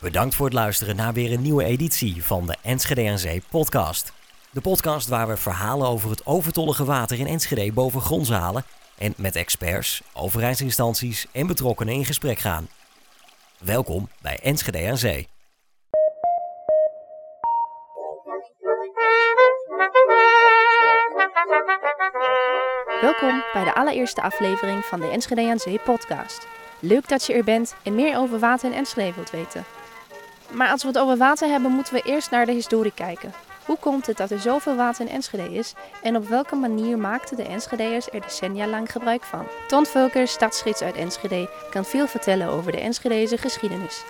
Bedankt voor het luisteren naar weer een nieuwe editie van de Enschede aan Zee podcast. De podcast waar we verhalen over het overtollige water in Enschede boven grond halen en met experts, overheidsinstanties en betrokkenen in gesprek gaan. Welkom bij Enschede aan Zee. Welkom bij de allereerste aflevering van de Enschede aan Zee podcast. Leuk dat je er bent en meer over water in Enschede wilt weten. Maar als we het over water hebben, moeten we eerst naar de historie kijken. Hoe komt het dat er zoveel water in Enschede is en op welke manier maakten de Enschedeërs er decennia lang gebruik van? Ton Vulker, stadsgids uit Enschede, kan veel vertellen over de Enschedeze geschiedenis.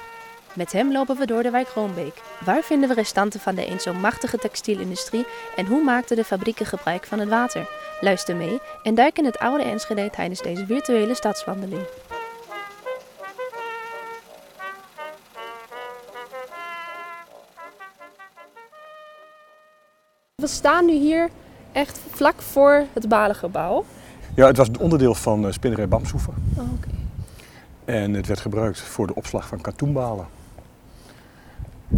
Met hem lopen we door de wijk Roombeek. Waar vinden we restanten van de eens zo machtige textielindustrie en hoe maakten de fabrieken gebruik van het water? Luister mee en duik in het oude Enschede tijdens deze virtuele stadswandeling. We staan nu hier echt vlak voor het Balengebouw. Ja, het was onderdeel van uh, spinnerij Bamsoeven. Oh, oké. En het werd gebruikt voor de opslag van katoenbalen.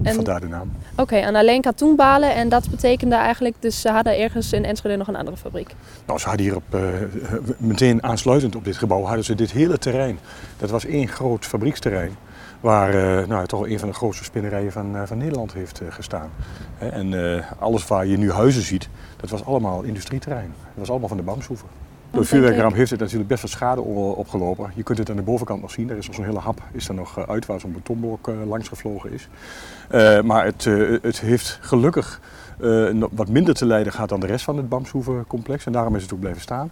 En- Vandaar de naam. Oké, en alleen katoenbalen en dat betekende eigenlijk, dus ze hadden ergens in Enschede nog een andere fabriek. Nou, ze hadden hier op, eh, meteen aansluitend op dit gebouw hadden ze dit hele terrein. Dat was één groot fabrieksterrein. Waar eh, nou, toch een van de grootste spinnerijen van, eh, van Nederland heeft eh, gestaan. Hè, en alles waar je nu huizen ziet, dat was allemaal industrieterrein. Dat was allemaal van de Bamsoeven. Door de denk vuurwerkramp heeft het natuurlijk best wat schade opgelopen. Je kunt het aan de bovenkant nog zien. Er is nog zo'n hele hap is er nog uit waar zo'n betonblok langs gevlogen is. Maar het, het heeft gelukkig wat minder te lijden gehad dan de rest van het Bamsoevencomplex. En daarom is het ook blijven staan.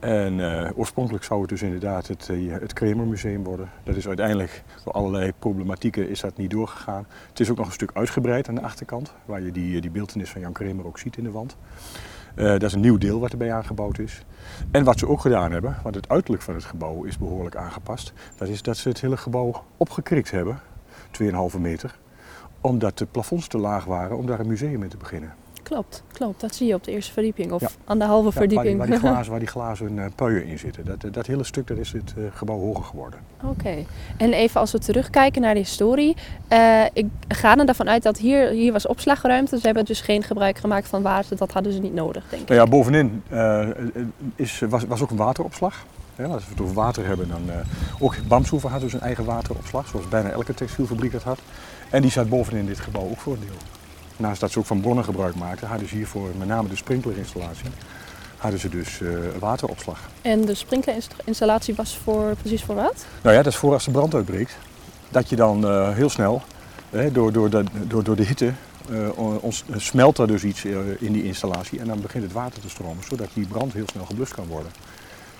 En eh, oorspronkelijk zou het dus inderdaad het, eh, het Kremermuseum worden. Dat is uiteindelijk door allerlei problematieken is dat niet doorgegaan. Het is ook nog een stuk uitgebreid aan de achterkant, waar je die, die beeltenis van Jan Kremer ook ziet in de wand. Eh, dat is een nieuw deel wat erbij aangebouwd is. En wat ze ook gedaan hebben, want het uiterlijk van het gebouw is behoorlijk aangepast, dat is dat ze het hele gebouw opgekrikt hebben, 2,5 meter, omdat de plafonds te laag waren om daar een museum in te beginnen. Klopt, klopt. Dat zie je op de eerste verdieping of Ja. aan de halve Ja, waar, die, verdieping. waar, die glazen, waar die glazen eh, puien in zitten. Dat, dat hele stuk, daar is het eh, gebouw hoger geworden. Oké. En even als we terugkijken naar de historie. eh, ik ga er ervan uit dat hier, hier was opslagruimte. Ze hebben dus geen gebruik gemaakt van water. Dat hadden ze niet nodig, denk ik. Nou ja, bovenin eh, is, was, was ook een wateropslag. Ja, als we het over water hebben, dan uh, ook Bamsoeven had dus een eigen wateropslag, zoals bijna elke textielfabriek dat had. En die zat bovenin dit gebouw ook voor een deel. Naast dat ze ook van bronnen gebruik maakten, hadden ze hiervoor met name de sprinklerinstallatie, hadden ze dus uh, wateropslag. En de sprinklerinstallatie was voor, precies voor wat? Nou ja, dat is voor als de brand uitbreekt. Dat je dan uh, heel snel, hè, door, door, de, door, door de hitte, uh, ons, smelt er dus iets in die installatie en dan begint het water te stromen, zodat die brand heel snel geblust kan worden.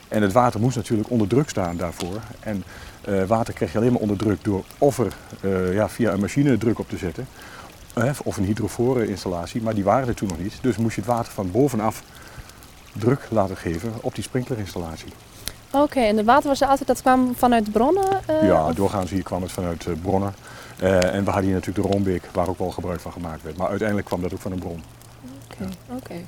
En het water moest natuurlijk onder druk staan daarvoor. En uh, water krijg je alleen maar onder druk door of er uh, ja, via een machine druk op te zetten. Of een hydroforen installatie, maar die waren er toen nog niet. Dus moest je het water van bovenaf druk laten geven op die sprinklerinstallatie. Oké, okay, en het water was er altijd, dat kwam vanuit bronnen? Uh, ja, of? doorgaans hier kwam het vanuit uh, bronnen. Uh, en we hadden hier natuurlijk de Roombeek, waar ook wel gebruik van gemaakt werd. Maar uiteindelijk kwam dat ook van een bron. Oké, okay, ja. oké. Okay.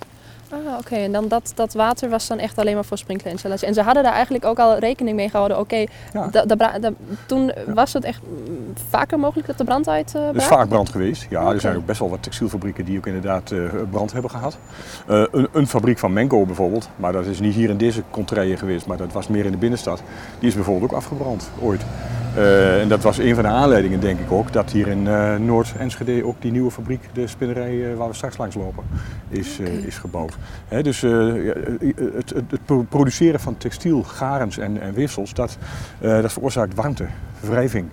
Ah, oké. Okay. En dan dat, dat water was dan echt alleen maar voor sprinklerinstallatie. En ze hadden daar eigenlijk ook al rekening mee gehouden. Oké, okay, ja. toen ja. was het echt vaker mogelijk dat de brand uit uh, Er is vaak brand geweest. Ja, okay. er zijn ook best wel wat textielfabrieken die ook inderdaad uh, brand hebben gehad. Uh, een, een, fabriek van Menko bijvoorbeeld, maar dat is niet hier in deze contraille geweest, maar dat was meer in de binnenstad. Die is bijvoorbeeld ook afgebrand, ooit. Uh, en dat was een van de aanleidingen, denk ik ook, dat hier in uh, Noord-Enschede ook die nieuwe fabriek, de spinnerij uh, waar we straks langs lopen, is, okay. is gebouwd. He, dus het, het, het, produceren van textiel, garens en, en wissels, dat, dat veroorzaakt warmte, wrijving.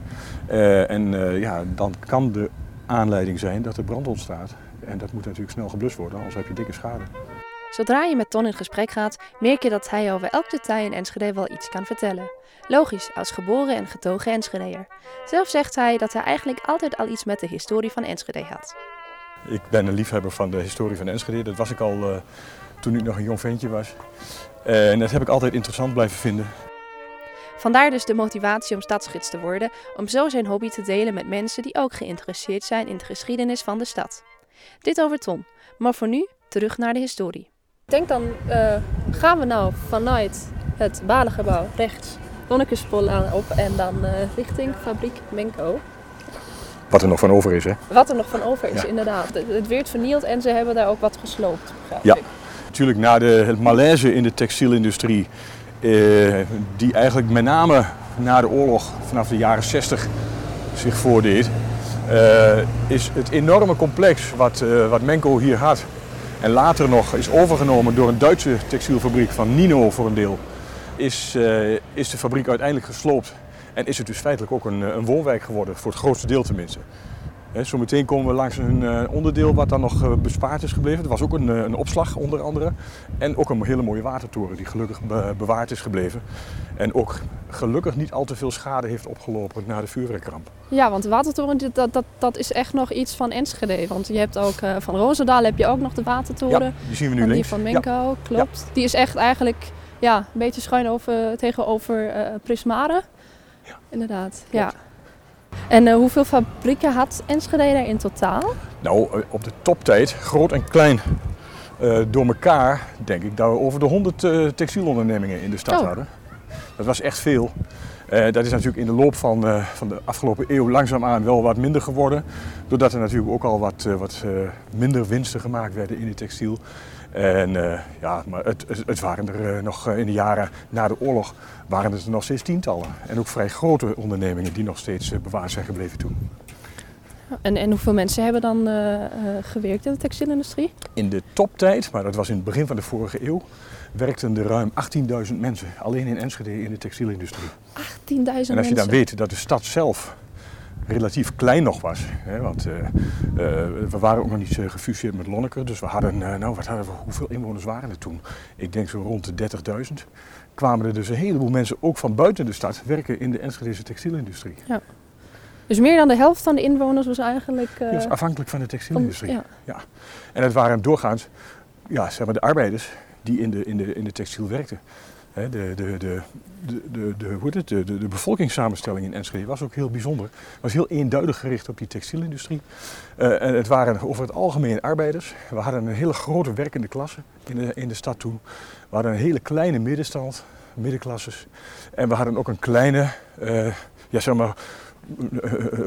en ja, dan kan de aanleiding zijn dat er brand ontstaat. En dat moet natuurlijk snel geblust worden, anders heb je dikke schade. Zodra je met Ton in gesprek gaat, merk je dat hij over elk detail in Enschede wel iets kan vertellen. Logisch, als geboren en getogen Enschedeer. Zelf zegt hij dat hij eigenlijk altijd al iets met de historie van Enschede had. Ik ben een liefhebber van de historie van Enschede. Dat was ik al uh, toen ik nog een jong ventje was. Uh, en dat heb ik altijd interessant blijven vinden. Vandaar dus de motivatie om stadsgids te worden, om zo zijn hobby te delen met mensen die ook geïnteresseerd zijn in de geschiedenis van de stad. Dit over Ton, maar voor nu terug naar de historie. Ik denk dan uh, gaan we nou vanuit het Balengebouw rechts Bonnekespolaan op en dan uh, richting fabriek Menko. Wat er nog van over is, hè? Wat er nog van over is, Ja. inderdaad. Het, het werd vernield en ze hebben daar ook wat gesloopt. Ja. ik. Natuurlijk na de het malaise in de textielindustrie, eh, die eigenlijk met name na de oorlog vanaf de jaren 60 zich voordeed, eh, is het enorme complex wat, eh, wat Menko hier had en later nog is overgenomen door een Duitse textielfabriek van Nino voor een deel, is, eh, is de fabriek uiteindelijk gesloopt en is het dus feitelijk ook een, eh, een woonwijk geworden, voor het grootste deel tenminste. Zometeen komen we langs een eh, onderdeel wat dan nog eh, bespaard is gebleven. Er was ook een, eh, een opslag onder andere. En ook een hele mooie watertoren die gelukkig be- bewaard is gebleven. En ook gelukkig niet al te veel schade heeft opgelopen na de vuurwerkramp. Ja, want de watertoren dat, dat, dat is echt nog iets van Enschede. Want je hebt ook van Roosendaal heb je ook nog de watertoren. Ja, die zien we nu En die links. van Ja. Menko, klopt. Die is echt eigenlijk ja, een beetje schuin over, tegenover Prismare. Ja. Inderdaad, ja. En eh, hoeveel fabrieken had Enschede daar in totaal? Nou, eh, op de toptijd, groot en klein eh, door elkaar, denk ik dat we over de 100 eh, textielondernemingen in de stad Oh. hadden. Dat was echt veel. Dat is natuurlijk in de loop van, van de afgelopen eeuw langzaamaan wel wat minder geworden. Doordat er natuurlijk ook al wat, wat minder winsten gemaakt werden in de textiel. En eh, ja, maar het, het, waren er eh, nog eh, in de jaren na de oorlog waren het er nog steeds tientallen. En ook vrij grote ondernemingen die nog steeds bewaard zijn gebleven toen. En, en hoeveel mensen hebben dan gewerkt in de textielindustrie? In de toptijd, maar dat was in het begin van de vorige eeuw, werkten er ruim 18.000 mensen alleen in Enschede in de textielindustrie. 10.000 En als je mensen. dan weet dat de stad zelf relatief klein nog was, hè, want eh, eh, we waren ook nog niet eh, gefuseerd met Lonneker, dus we hadden, nou wat hadden we, hoeveel inwoners waren er toen? Ik denk zo rond de 30.000. Kwamen er dus een heleboel mensen ook van buiten de stad werken in de Enschedese textielindustrie. Dus meer dan de helft van de inwoners was eigenlijk... eh, Die was afhankelijk van de textielindustrie. ja. En het waren doorgaans ja, zeg maar de arbeiders die in de, in de, in de textiel werkten. De, de, de, de, de, de? De, bevolkingssamenstelling in Enschede was ook heel bijzonder. Was heel eenduidig gericht op die textielindustrie. Eh, en het waren over het algemeen arbeiders. We hadden een hele grote werkende klasse in de, in de stad toen. We hadden een hele kleine middenstand, middenklasses. En we hadden ook een kleine, eh, ja zeg maar,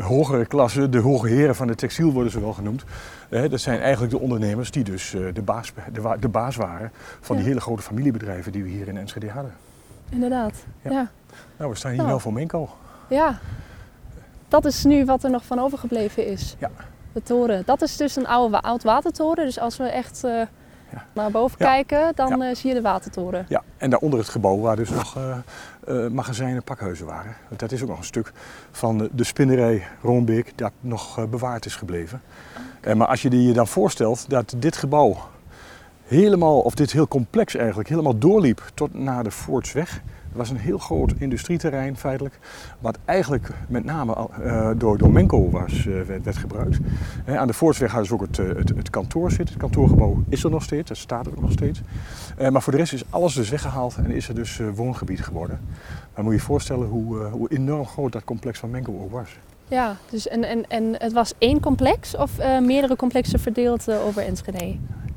hogere klasse. De hoge heren van de textiel worden ze wel genoemd. Eh, dat zijn eigenlijk de ondernemers die dus eh, de, baas, de, baas waren van die hele grote familiebedrijven die we hier in Enschede hadden. Inderdaad, Ja. ja. Nou, we staan hier Nou. wel voor Menko. Ja, dat is nu wat er nog van overgebleven is. Ja. De toren. Dat is dus een oude oud watertoren. Dus als we echt eh, Ja. naar boven Ja. kijken, dan Ja. eh, zie je de watertoren. Ja, en daaronder het gebouw waar dus nog eh, eh, magazijnen, pakhuizen waren. Want dat is ook nog een stuk van de, de spinnerij Roombeek dat nog bewaard is gebleven. Eh, maar als je je dan voorstelt dat dit gebouw helemaal, of dit heel complex eigenlijk, helemaal doorliep tot naar de Voortsweg. Het was een heel groot industrieterrein feitelijk, wat eigenlijk met name eh, door, Menko was, eh, werd, werd gebruikt. Eh, aan de Voortsweg hadden ze ook het, het, het kantoor zitten. Het kantoorgebouw is er nog steeds, dat staat er ook nog steeds. Maar voor de rest is alles dus weggehaald en is er dus woongebied geworden. Maar moet je je voorstellen hoe, hoe enorm groot dat complex van Menko ook was. Ja, dus en, en, en het was één complex of meerdere complexen verdeeld over Enschede?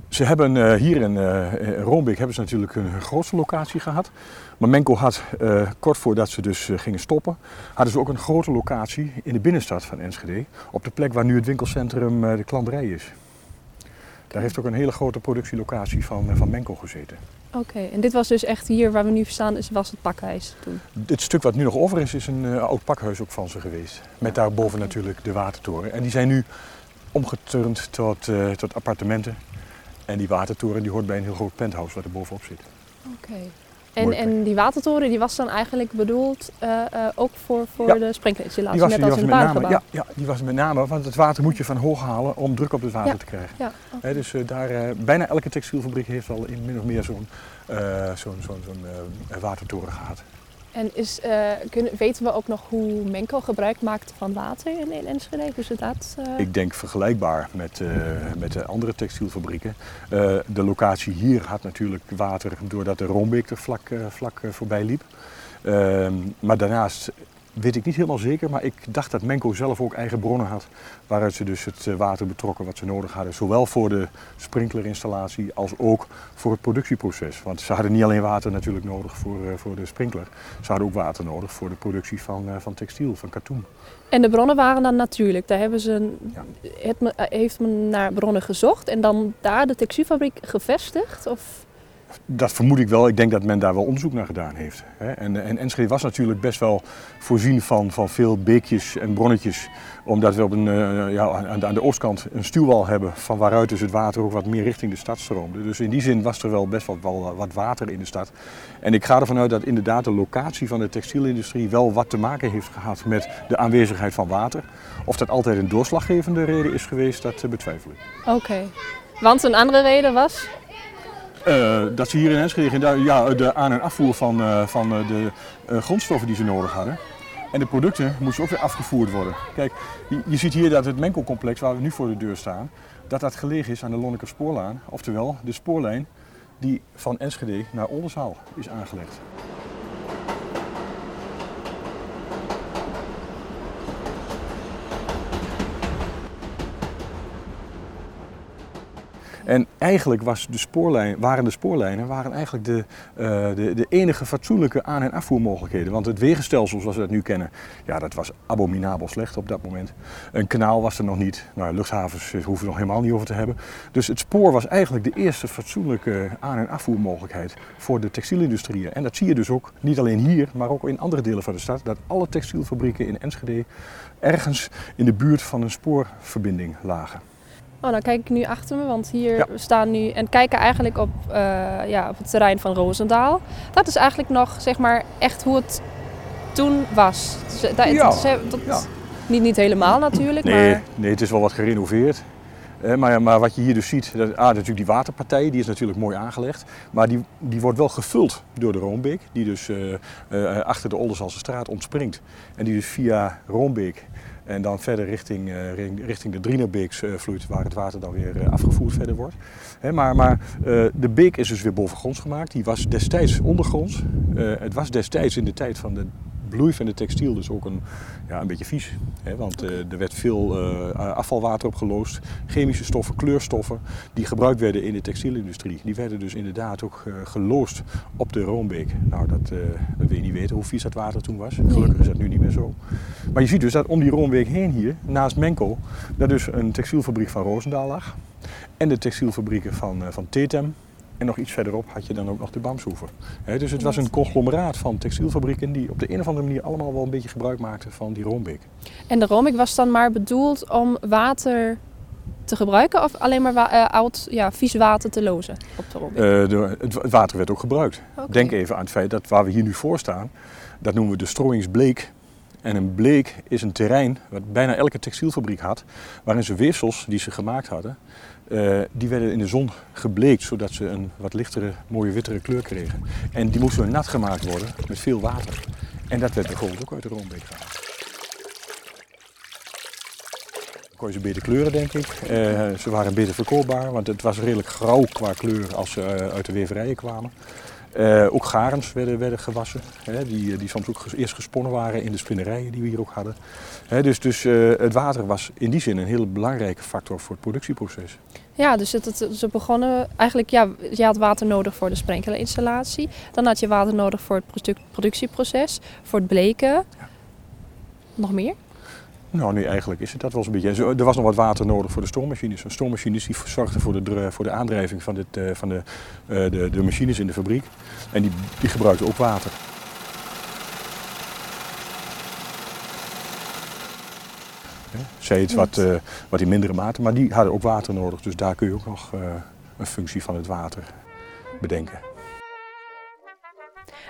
Ze hebben hier in, in Roombeek hebben ze natuurlijk een grootste locatie gehad. Maar Menko had eh, kort voordat ze dus eh, gingen stoppen, hadden ze ook een grote locatie in de binnenstad van Enschede. Op de plek waar nu het winkelcentrum eh, de klanderij is. Daar heeft ook een hele grote productielocatie van, van Menko gezeten. Oké, en dit was dus echt hier waar we nu staan, is, was het pakhuis toen? Dit stuk wat nu nog over is, is een oud pakhuis ook van ze geweest. Met daarboven natuurlijk de watertoren. En die zijn nu omgeturnd tot, tot appartementen. En die watertoren die hoort bij een heel groot penthouse wat er bovenop zit. Oké. En, en die watertoren die was dan eigenlijk bedoeld eh, eh, ook voor, voor Ja. de sprinklerinstallatie, Die was, net die als was in het name, ja, ja, die was met name, want het water moet je van hoog halen om druk op het water Ja. te krijgen. Ja, dus eh, daar, bijna elke textielfabriek heeft al in min of meer zo'n zo'n zo'n watertoren gehad. En is, eh, kunnen, weten we ook nog hoe Menko gebruik maakt van water in, in Enschede? Ze dat... eh, Ik denk vergelijkbaar met, eh, met de andere textielfabrieken. De locatie hier had natuurlijk water doordat de Roombeek er vlak, vlak voorbij liep. Ehm, maar daarnaast weet ik niet helemaal zeker, maar ik dacht dat Menko zelf ook eigen bronnen had. Waaruit ze dus het eh, water betrokken wat ze nodig hadden. Zowel voor de sprinklerinstallatie als ook voor het productieproces. Want ze hadden niet alleen water natuurlijk nodig voor, eh, voor de sprinkler. Ze hadden ook water nodig voor de productie van, eh, van textiel, van katoen. En de bronnen waren dan natuurlijk. Daar hebben ze Ja. het, me- heeft men naar bronnen gezocht en dan daar de textielfabriek gevestigd? Of Dat vermoed ik wel. Ik denk dat men daar wel onderzoek naar gedaan heeft. En, en Enschede was natuurlijk best wel voorzien van, van veel beekjes en bronnetjes. Omdat we op een, eh, ja, aan, de, aan de oostkant een stuwwal hebben van waaruit dus het water ook wat meer richting de stad stroomde. Dus in die zin was er wel best wel, wel wat water in de stad. En ik ga ervan uit dat inderdaad de locatie van de textielindustrie wel wat te maken heeft gehad met de aanwezigheid van water. Of dat altijd een doorslaggevende reden is geweest, dat eh, betwijfel ik. Oké. Want een andere reden was? Eh, dat ze hier in Enschede ja, de aan- en afvoer van, eh, van eh, de grondstoffen die ze nodig hadden. En de producten moesten ook weer afgevoerd worden. Kijk, je, ziet hier dat het Menkelcomplex waar we nu voor de deur staan, dat dat gelegen is aan de Lonneker Spoorlaan. Oftewel de spoorlijn die van Enschede naar Oldenzaal is aangelegd. En eigenlijk was de spoorlijn, waren de spoorlijnen waren eigenlijk de, eh, de, de enige fatsoenlijke aan- en afvoermogelijkheden. Want het wegenstelsel zoals we dat nu kennen, ja, dat was abominabel slecht op dat moment. Een kanaal was er nog niet. Nou, luchthavens eh, hoeven we nog helemaal niet over te hebben. Dus het spoor was eigenlijk de eerste fatsoenlijke aan- en afvoermogelijkheid voor de textielindustrieën. En dat zie je dus ook niet alleen hier, maar ook in andere delen van de stad. Dat alle textielfabrieken in Enschede ergens in de buurt van een spoorverbinding lagen. Oh, dan kijk ik nu achter me, want hier Ja. staan nu en kijken eigenlijk op, eh, ja, op het terrein van Roosendaal. Dat is eigenlijk nog, zeg maar, echt hoe het toen was. Dus, daar- Ja, ze- dat- ja. Niet, niet helemaal natuurlijk, Nee, maar... nee, het is wel wat gerenoveerd. Eh, maar, maar wat je hier dus ziet, dat, ah, natuurlijk die waterpartij, die is natuurlijk mooi aangelegd. Maar die, die wordt wel gevuld door de Roombeek, die dus eh, eh, achter de Oldensalse straat ontspringt. En die dus via Roombeek en dan verder richting, eh, richting de Drienerbeeks eh, vloeit, waar het water dan weer eh, afgevoerd verder wordt. Maar maar de beek is dus weer bovengronds gemaakt. Die was destijds ondergronds. Het was destijds in de tijd van de bloei van de textiel dus ook een, ja, een beetje vies. Hè, want eh, er werd veel eh, afvalwater opgeloosd. Chemische stoffen, kleurstoffen die gebruikt werden in de textielindustrie. Die werden dus inderdaad ook eh, geloosd op de Roombeek. Nou, dat, dat wil je niet weten hoe vies dat water toen was. Gelukkig is dat nu niet meer zo. Maar je ziet dus dat om die Roombeek heen hier, naast Menko, daar dus een textielfabriek van Roosendaal lag. En de textielfabrieken van, van Tetem. En nog iets verderop had je dan ook nog de Bamshoeven. Dus het was een conglomeraat van textielfabrieken die op de een of andere manier allemaal wel een beetje gebruik maakten van die Roombeek. En de romik was dan maar bedoeld om water te gebruiken of alleen maar eh, oud, ja, vies water te lozen op de romik? Eh, de, het, water werd ook gebruikt. Denk even aan het feit dat waar we hier nu voor staan, dat noemen we de strooiingsbleek. En een bleek is een terrein wat bijna elke textielfabriek had, waarin ze weefsels die ze gemaakt hadden, eh, die werden in de zon gebleekt, zodat ze een wat lichtere, mooie wittere kleur kregen. En die moesten nat gemaakt worden met veel water. En dat werd bijvoorbeeld ook uit de Roombeek gehaald. Dan kon je ze beter kleuren, denk ik. Eh, ze waren beter verkoopbaar, want het was redelijk grauw qua kleur als ze eh, uit de weverijen kwamen. Eh, ook garens werden, werden gewassen, hè, die, die soms ook ges- eerst gesponnen waren in de spinnerijen die we hier ook hadden. Hè, dus dus eh, het water was in die zin een hele belangrijke factor voor het productieproces. Ja, dus het, het- ze begonnen eigenlijk, ja, je had water nodig voor de sprenkelinstallatie. Dan had je water nodig voor het produ- productieproces, voor het bleken. Nog meer? Nou, nu eigenlijk is het dat wel eens een beetje. Er was nog wat water nodig voor de stoommachines. De stoommachines die zorgden voor de, voor de aandrijving van, dit, eh, van de, eh, de, de machines in de fabriek. En die, die gebruikten ook water. Zij het wat, eh, wat in mindere mate, maar die hadden ook water nodig. Dus daar kun je ook nog een functie van het water bedenken.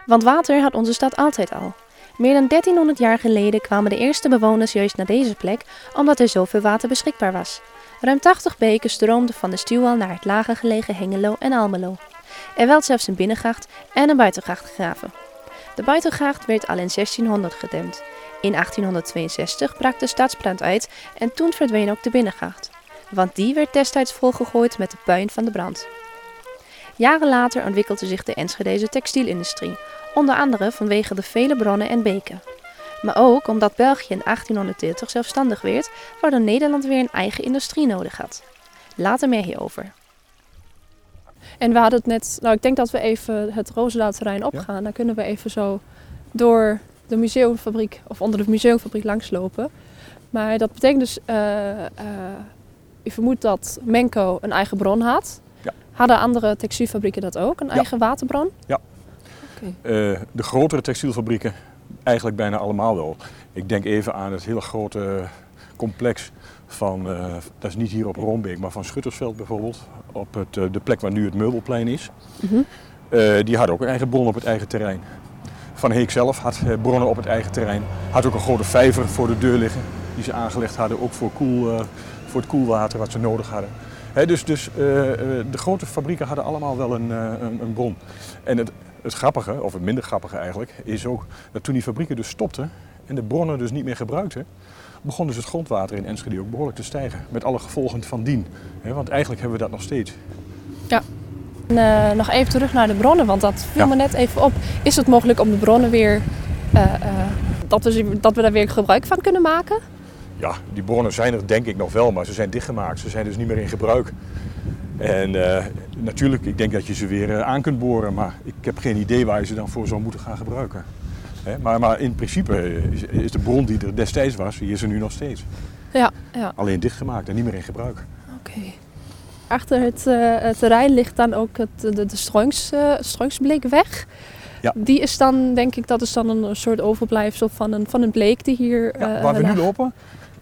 Want water had onze stad altijd al. Meer dan 1300 jaar geleden kwamen de eerste bewoners juist naar deze plek omdat er zoveel water beschikbaar was. Ruim 80 beken stroomden van de stuwwal naar het lager gelegen Hengelo en Almelo. Er werd zelfs een binnengracht en een buitengracht gegraven. De buitengracht werd al in 1600 gedempt. In 1862 brak de stadsbrand uit en toen verdween ook de binnengracht. Want die werd destijds volgegooid met de puin van de brand. Jaren later ontwikkelde zich de Enschedeze textielindustrie, onder andere vanwege de vele bronnen en beken. Maar ook omdat België in 1830 zelfstandig werd, waardoor Nederland weer een eigen industrie nodig had. Later meer hierover. En we hadden het net, nou ik denk dat we even het Roosendaalterrein opgaan. Dan kunnen we even zo door de museumfabriek of onder de museumfabriek langslopen. Maar dat betekent dus, uh, je vermoedt dat Menko een eigen bron had. Ja. Hadden andere textielfabrieken dat ook, een eigen waterbron? Ja. Okay. de grotere textielfabrieken eigenlijk bijna allemaal wel. Ik denk even aan het hele grote complex van, dat is niet hier op Roombeek, maar van Schuttersveld bijvoorbeeld. Op het, de plek waar nu het meubelplein is. Mhm. die hadden ook een eigen bron op het eigen terrein. Van Heek zelf had bronnen op het eigen terrein. Had ook een grote vijver voor de deur liggen. Die ze aangelegd hadden, ook voor, koel, voor het koelwater wat ze nodig hadden. dus dus de grote fabrieken hadden allemaal wel een, een, een bron. En het, het grappige, of het minder grappige eigenlijk, is ook dat toen die fabrieken dus stopten en de bronnen dus niet meer gebruikten, begon dus het grondwater in Enschede ook behoorlijk te stijgen. Met alle gevolgen van dien. want eigenlijk hebben we dat nog steeds. Ja. En, uh, nog even terug naar de bronnen, want dat viel me net even op. Is het mogelijk om de bronnen weer, uh, uh, dat, we, dat we daar weer gebruik van kunnen maken? Ja, die bronnen zijn er denk ik nog wel, maar ze zijn dichtgemaakt. Ze zijn dus niet meer in gebruik. En natuurlijk, ik denk dat je ze weer aan kunt boren, maar ik heb geen idee waar je ze dan voor zou moeten gaan gebruiken. Maar, maar in principe is, is, de bron die er destijds was, die is er nu nog steeds. Ja, ja. Alleen dichtgemaakt en niet meer in gebruik. Oké. Achter het, uh, terrein ligt dan ook het, de, de uh, Strooingsbleekweg. Ja. Die is dan, denk ik, dat is dan een soort overblijfsel van een, van een bleek die hier... Ja, waar we lag. nu lopen,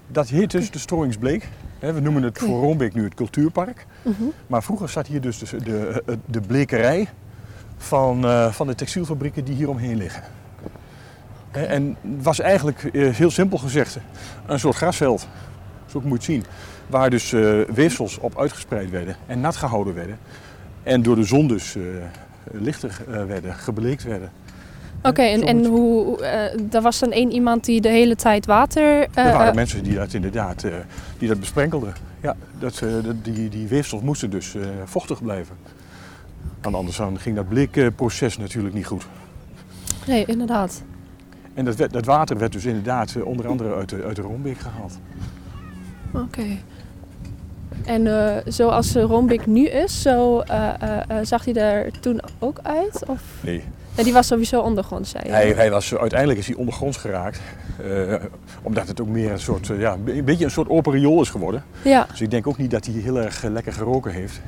dat heet dus de Strooingsbleek. We noemen het voor Roombeek nu het cultuurpark. -huh. Maar vroeger zat hier dus de, de, de blekerij van, van de textielfabrieken die hier omheen liggen. En het was eigenlijk, heel simpel gezegd, een soort grasveld. Zo moet je het zien. Waar dus weefsels op uitgespreid werden en nat gehouden werden. En door de zon dus lichter werden, gebleekt werden. Oké, okay, en, en hoe, er was dan één iemand die de hele tijd water... er waren mensen die dat inderdaad die dat besprenkelden. Ja, dat, die, die weefsels moesten dus vochtig blijven. Want anders dan ging dat bleekproces natuurlijk niet goed. Nee, inderdaad. En dat, dat water werd dus inderdaad onder andere uit de, uit de Rombeek gehaald. Oké. Okay. En uh, zoals Rombik nu is, zo uh, uh, zag hij er toen ook uit? Of? Nee. Nee. Die was sowieso ondergronds, zei je? Hij, hij was, uiteindelijk is hij ondergronds geraakt. omdat het ook meer een soort, ja, een beetje een soort open riool is geworden. Ja. Dus ik denk ook niet dat hij heel erg lekker geroken heeft.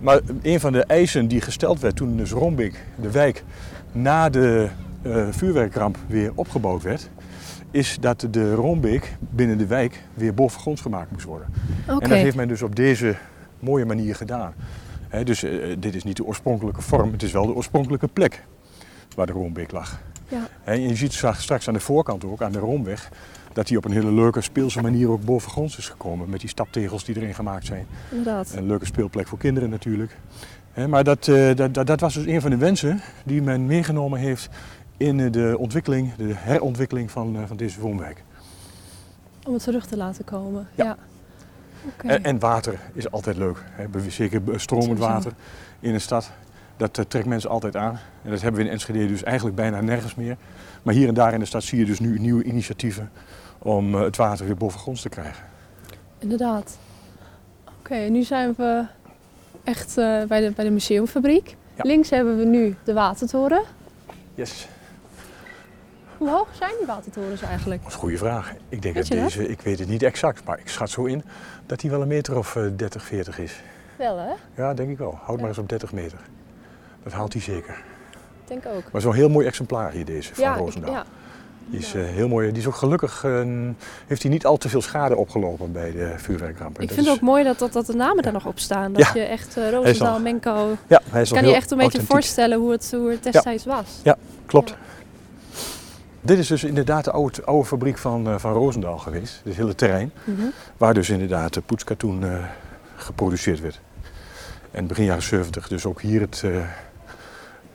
maar een van de eisen die gesteld werd toen dus Rombik, de wijk, na de vuurwerkramp weer opgebouwd werd is dat de Rombeek binnen de wijk weer bovengronds gemaakt moest worden. Okay. En dat heeft men dus op deze mooie manier gedaan. He, dus uh, dit is niet de oorspronkelijke vorm, het is wel de oorspronkelijke plek waar de Rombeek lag. Ja. En je ziet straks aan de voorkant ook, aan de Roomweg, dat hij op een hele leuke speelse manier ook bovengronds is gekomen. Met die staptegels die erin gemaakt zijn. Inderdaad. Een leuke speelplek voor kinderen natuurlijk. He, maar dat, uh, dat, dat, dat was dus een van de wensen die men meegenomen heeft in de ontwikkeling, de herontwikkeling van, van deze woonwijk. Om het terug te laten komen. Ja. ja. Okay. En, en, water is altijd leuk. Hè. Zeker stromend water in een stad. Dat uh, trekt mensen altijd aan. En dat hebben we in Enschede dus eigenlijk bijna nergens meer. Maar hier en daar in de stad zie je dus nu nieuwe initiatieven om uh, het water weer bovengronds te krijgen. Inderdaad. Oké, okay, nu zijn we echt uh, bij, de, bij de museumfabriek. Ja. Links hebben we nu de watertoren. Yes. Hoe hoog zijn die watertorens eigenlijk? Dat is een goede vraag. Ik denk dat deze, ik weet het niet exact, maar ik schat zo in dat die wel een meter of uh, 30, 40 is. Wel hè? Ja, denk ik wel. Houd Ja. maar eens op 30 meter. Dat haalt hij zeker. Ik denk ook. Maar zo'n heel mooi exemplaar hier deze van ja, Roosendaal. ja. Die is eh, heel mooi. Die is ook gelukkig, eh, heeft hij niet al te veel schade opgelopen bij de vuurwerkramp. Ik dat vind het is- ook mooi dat, dat, dat de namen daar nog op staan. Dat Ja. je echt uh, Roosendaal, al- Menko... Ja, hij is kan je echt een beetje voorstellen hoe het, hoe het destijds was. Ja, klopt. Dit is dus inderdaad de oude, oude fabriek van, eh, van Roosendaal geweest. Dit hele terrein. Mhm. Waar dus inderdaad de poetskatoen eh, geproduceerd werd. En begin jaren 70 dus ook hier het, eh,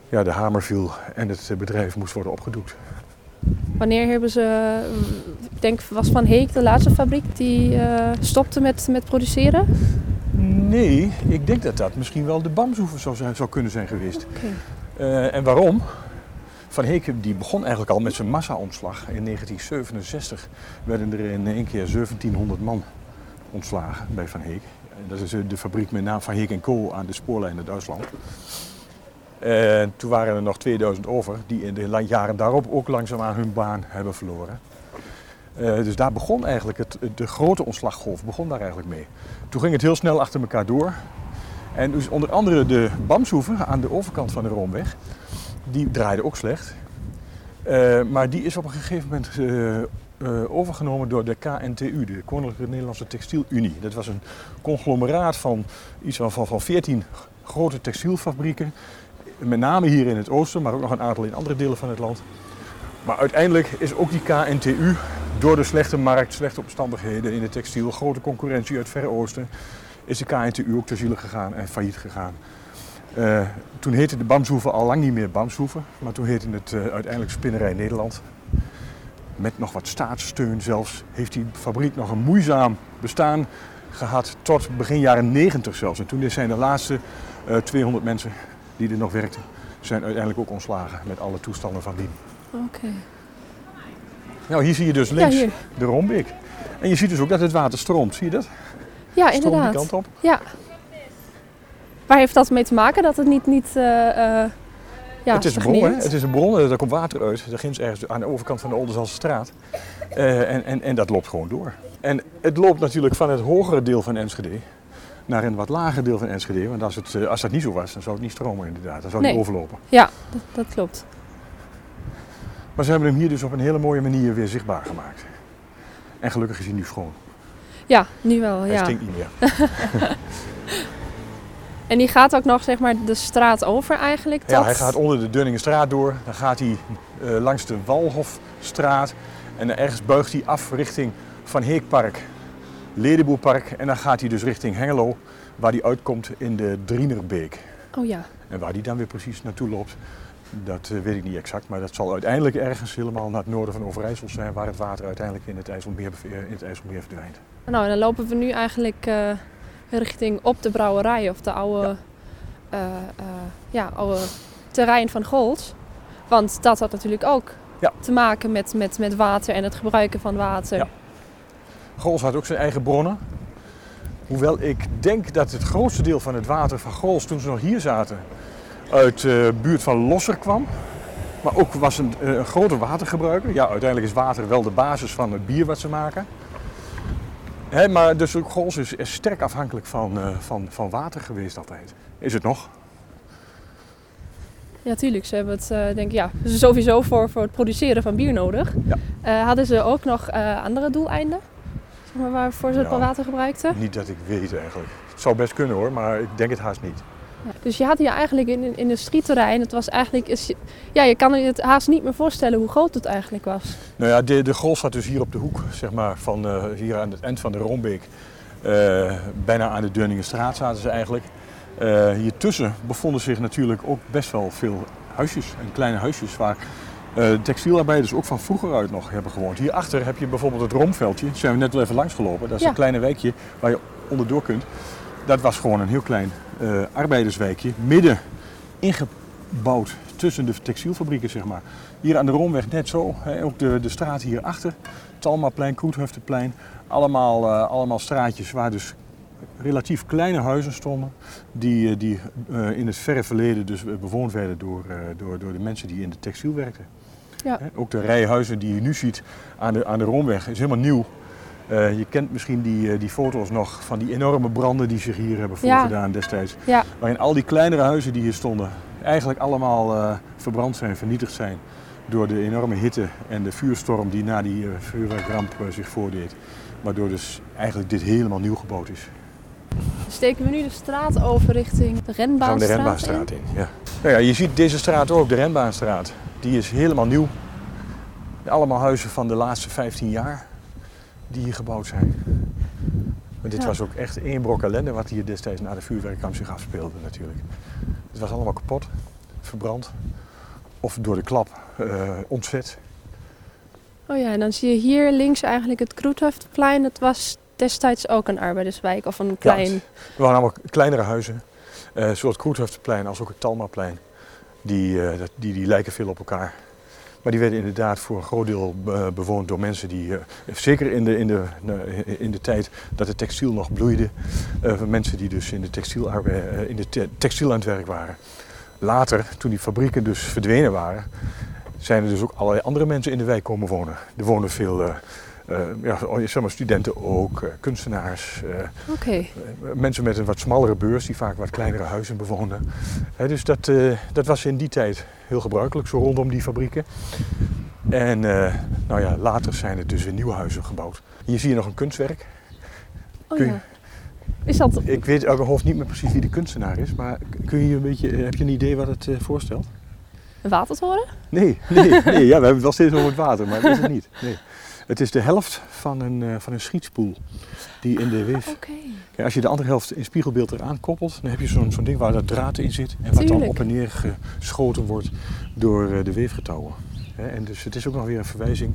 ja, de hamer viel en het bedrijf moest worden opgedoekt. Wanneer hebben ze... Ik denk, was Van Heek de laatste fabriek die stopte met, met produceren? Nee, ik denk dat dat misschien wel de Bamsoever zou, zijn, zou kunnen zijn geweest. En waarom? Van Heek die begon eigenlijk al met zijn massa-ontslag. In 1967 werden er in één keer 1700 man ontslagen bij Van Heek. Dat is eh, de fabriek met naam Van Heek Co. aan de spoorlijn naar Duitsland. En toen waren er nog 2000 over die in de jaren daarop ook langzaamaan hun baan hebben verloren. Eh, dus daar begon eigenlijk het, de grote ontslaggolf begon daar eigenlijk mee. Toen ging het heel snel achter elkaar door. En dus onder andere de Bamshoeven aan de overkant van de Roomweg, die draaide ook slecht. Eh, maar die is op een gegeven moment eh, eh, overgenomen door de KNTU, de Koninklijke Nederlandse Textielunie. Dat was een conglomeraat van iets van, van, van 14 grote textielfabrieken. Met name hier in het oosten, maar ook nog een aantal in andere delen van het land. Maar uiteindelijk is ook die KNTU door de slechte markt, slechte omstandigheden in het textiel, grote concurrentie uit het Verre Oosten, is de KNTU ook ter ziele gegaan en failliet gegaan. Uh, toen heette de Bamshoeven al lang niet meer Bamshoeven, maar toen heette het uh, uiteindelijk Spinnerij Nederland. Met nog wat staatssteun zelfs heeft die fabriek nog een moeizaam bestaan gehad tot begin jaren 90 zelfs. En toen zijn de laatste uh, 200 mensen die er nog werkten, zijn uiteindelijk ook ontslagen met alle toestanden van dien. Oké. Okay. Nou, hier zie je dus links ja, de Rombeek. En je ziet dus ook dat het water stroomt, zie je dat? Ja, stroomt inderdaad. die kant op. Ja. Waar heeft dat mee te maken dat het niet, niet uh, uh, ja, het is een bron, hè? Het is een bron, daar komt water uit. Daar ginds ergens aan de overkant van de Oldenzaal straat. Uh, en, en, en dat loopt gewoon door. En het loopt natuurlijk van het hogere deel van Enschede naar een wat lager deel van Enschede. Want als, het, als dat niet zo was, dan zou het niet stromen inderdaad. Dan zou het nee. niet overlopen. Ja, dat, dat klopt. Maar ze hebben hem hier dus op een hele mooie manier weer zichtbaar gemaakt. En gelukkig is hij nu schoon. Ja, nu wel. Hij ja. stinkt niet meer. en die gaat ook nog zeg maar de straat over eigenlijk? Ja, tot- hij gaat onder de Dunningenstraat door. Dan gaat hij uh, langs de Walhofstraat. En dan ergens buigt hij af richting Van Heekpark, Ledeboerpark. En dan gaat hij dus richting Hengelo, waar hij uitkomt in de Drienerbeek. Oh ja. En waar hij dan weer precies naartoe loopt, dat uh, weet ik niet exact. Maar dat zal uiteindelijk ergens helemaal naar het noorden van Overijssel zijn, waar het water uiteindelijk in het IJsselmeer, in het IJsselmeer verdwijnt. Nou, en dan lopen we nu eigenlijk uh, richting op de brouwerij of de oude, ja. Uh, ja, oude terrein van Gols. Want dat had natuurlijk ook ja. te maken met, met, met water en het gebruiken van water. Ja. Gols had ook zijn eigen bronnen. Hoewel ik denk dat het grootste deel van het water van Gols, toen ze nog hier zaten, uit de uh, buurt van Losser kwam. Maar ook was een, een grote watergebruiker. Ja, uiteindelijk is water wel de basis van het bier wat ze maken. He, maar dus Gols is, is sterk afhankelijk van, uh, van, van water geweest altijd. Is het nog? Ja, tuurlijk. Ze hebben het, uh, denk ik, ja, sowieso voor, voor het produceren van bier nodig. Ja. Uh, hadden ze ook nog andere doeleinden? Zeg maar, waarvoor ze het water gebruikten? Niet dat ik weet eigenlijk. Het zou best kunnen hoor, maar ik denk het haast niet. Dus je had hier eigenlijk in een industrieterrein, het was eigenlijk, is, ja, je kan het haast niet meer voorstellen hoe groot het eigenlijk was. Nou ja, de, de Gol zat dus hier op de hoek, zeg maar, van uh, hier aan het eind van de Rombeek. Uh, bijna aan de Dunningenstraat zaten ze eigenlijk. Uh, hier tussen bevonden zich natuurlijk ook best wel veel huisjes en kleine huisjes waar textielarbeiders ook van vroeger uit nog hebben gewoond. Hierachter heb je bijvoorbeeld het Romveldje, daar zijn we net wel even langs gelopen. Dat is Ja. een kleine wijkje waar je onderdoor kunt. Dat was gewoon een heel klein uh, arbeiderswijkje, midden ingebouwd tussen de textielfabrieken, zeg maar. Hier aan de Romweg net zo, hè, ook de, de straat hierachter, Talmaplein, Kroethöfteplein. Allemaal, uh, allemaal straatjes waar dus relatief kleine huizen stonden, die, uh, die in het verre verleden dus bewoond werden door, door, door de mensen die in de textiel werkten. Ja. Hè, ook de rij huizen die je nu ziet aan de, aan de Romweg is helemaal nieuw. Uh, je kent misschien die, uh, die foto's nog van die enorme branden die zich hier hebben voorgedaan ja. destijds. Ja. Waarin al die kleinere huizen die hier stonden eigenlijk allemaal uh, verbrand zijn, vernietigd zijn. Door de enorme hitte en de vuurstorm die na die vuurwerkramp zich voordeed. Waardoor dus eigenlijk dit helemaal nieuw gebouwd is. Steken we nu de straat over richting de Renbaanstraat Gaan we de Renbaanstraat in, in ja. Nou ja. Je ziet deze straat ook, de Renbaanstraat. Die is helemaal nieuw. Allemaal huizen van de laatste 15 jaar die hier gebouwd zijn. Maar dit Ja. was ook echt één brok ellende wat hier destijds na de vuurwerkramp zich afspeelde natuurlijk. Het was allemaal kapot, verbrand of door de klap eh, ontzet. Oh ja, en dan zie je hier links eigenlijk het Kroethöftplein. Dat was destijds ook een arbeiderswijk of een klein... Er waren allemaal kleinere huizen, eh zowel het Kroethöftplein als ook het Talmaplein. Die, eh, die, die lijken veel op elkaar. Maar die werden inderdaad voor een groot deel eh, bewoond door mensen die, eh, zeker in de, in, de, in de tijd dat het textiel nog bloeide, eh, mensen die dus in de, eh, in de te- textiel aan het werk waren. Later, toen die fabrieken dus verdwenen waren, zijn er dus ook allerlei andere mensen in de wijk komen wonen. Er wonen veel eh, Eh, ja, oh, zeg maar studenten ook, eh, kunstenaars, eh, eh, mensen met een wat smallere beurs die vaak wat kleinere huizen bewoonden. Dus dat, dat was in die tijd heel gebruikelijk, zo rondom die fabrieken. En nou ja, later zijn er dus weer nieuwe huizen gebouwd. Hier zie je nog een kunstwerk. Oh Kun je- ja. Is dat... Ik weet uit mijn hoofd niet meer precies wie de kunstenaar is, maar kun je een beetje, heb je een idee wat het voorstelt? Een watertoren? Nee, nee, nee, ja, we hebben het wel steeds over het water, maar dat is het niet. Nee. Het is de helft van een, eh, van een schietspoel die in de weef... Oké. Kijk, als je de andere helft in spiegelbeeld eraan koppelt, dan heb je zo'n zo'n ding waar dat draad in zit en wat dan op en neer geschoten wordt door eh, de weefgetouwen. Hè, En dus het is ook nog weer een verwijzing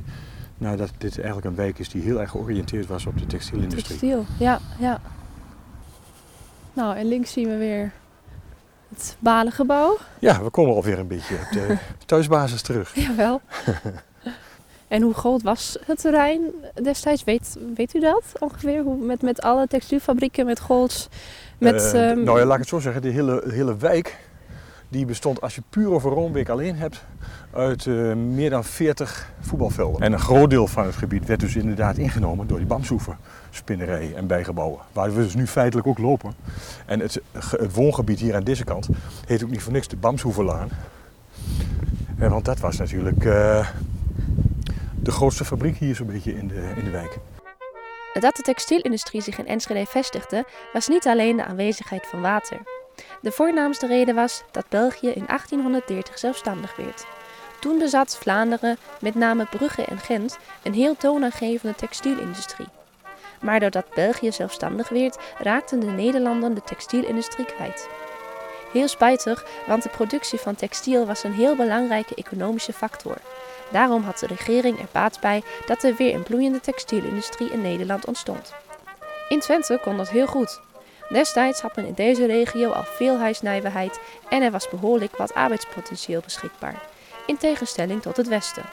naar dat dit eigenlijk een wijk is die heel erg georiënteerd was op de textielindustrie. Textiel, ja, ja. Nou, en links zien we weer het balengebouw. Ja, we komen alweer een beetje op de thuisbasis terug. Jawel. en hoe groot was het terrein destijds? Weet, weet u dat ongeveer? Hoe, met, met alle textielfabrieken, met Golds, met... Eh, ehm, nou ja, laat ik het zo zeggen. De hele, hele wijk die bestond, als je puur over Roombeek alleen hebt, uit eh, meer dan 40 voetbalvelden. En een groot deel van het gebied werd dus inderdaad ingenomen door die Bamsoeven-spinnerij en bijgebouwen. Waar we dus nu feitelijk ook lopen. En het, het woongebied hier aan deze kant heet ook niet voor niks de Bamsoevenlaan. Eh, want dat was natuurlijk de grootste fabriek hier zo'n beetje in de, in de wijk. Dat de textielindustrie zich in Enschede vestigde, was niet alleen de aanwezigheid van water. De voornaamste reden was dat België in 1830 zelfstandig werd. Toen bezat Vlaanderen, met name Brugge en Gent, een heel toonaangevende textielindustrie. Maar doordat België zelfstandig werd, raakten de Nederlanden de textielindustrie kwijt. Heel spijtig, want de productie van textiel was een heel belangrijke economische factor. Daarom had de regering er baat bij dat er weer een bloeiende textielindustrie in Nederland ontstond. In Twente kon dat heel goed. Destijds had men in deze regio al veel huisnijverheid en er was behoorlijk wat arbeidspotentieel beschikbaar, in tegenstelling tot het Westen.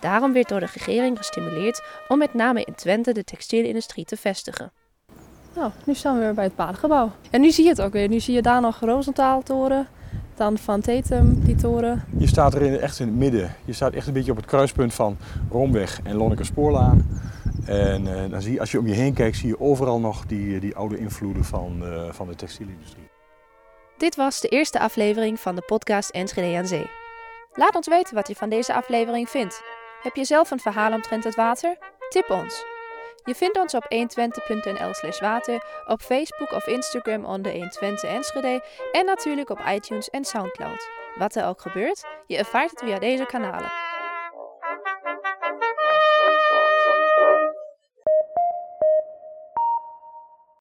Daarom werd door de regering gestimuleerd om met name in Twente de textielindustrie te vestigen. Nou, nu staan we weer bij het padengebouw. En nu zie je het ook weer. Nu zie je daar nog Roosentaal-toren, dan Van Tetum, die toren. Je staat er in, echt in het midden. Je staat echt een beetje op het kruispunt van Roomweg en Lonneke Spoorlaan. En eh, dan zie je, als je om je heen kijkt, zie je overal nog die, die oude invloeden van, eh, van de textielindustrie. Dit was de eerste aflevering van de podcast Enschede aan Zee. Laat ons weten wat je van deze aflevering vindt. Heb je zelf een verhaal omtrent het water? Tip ons. Je vindt ons op 120.nl slash water, op Facebook of Instagram onder 120 Enschede en natuurlijk op iTunes en Soundcloud. Wat er ook gebeurt, je ervaart het via deze kanalen.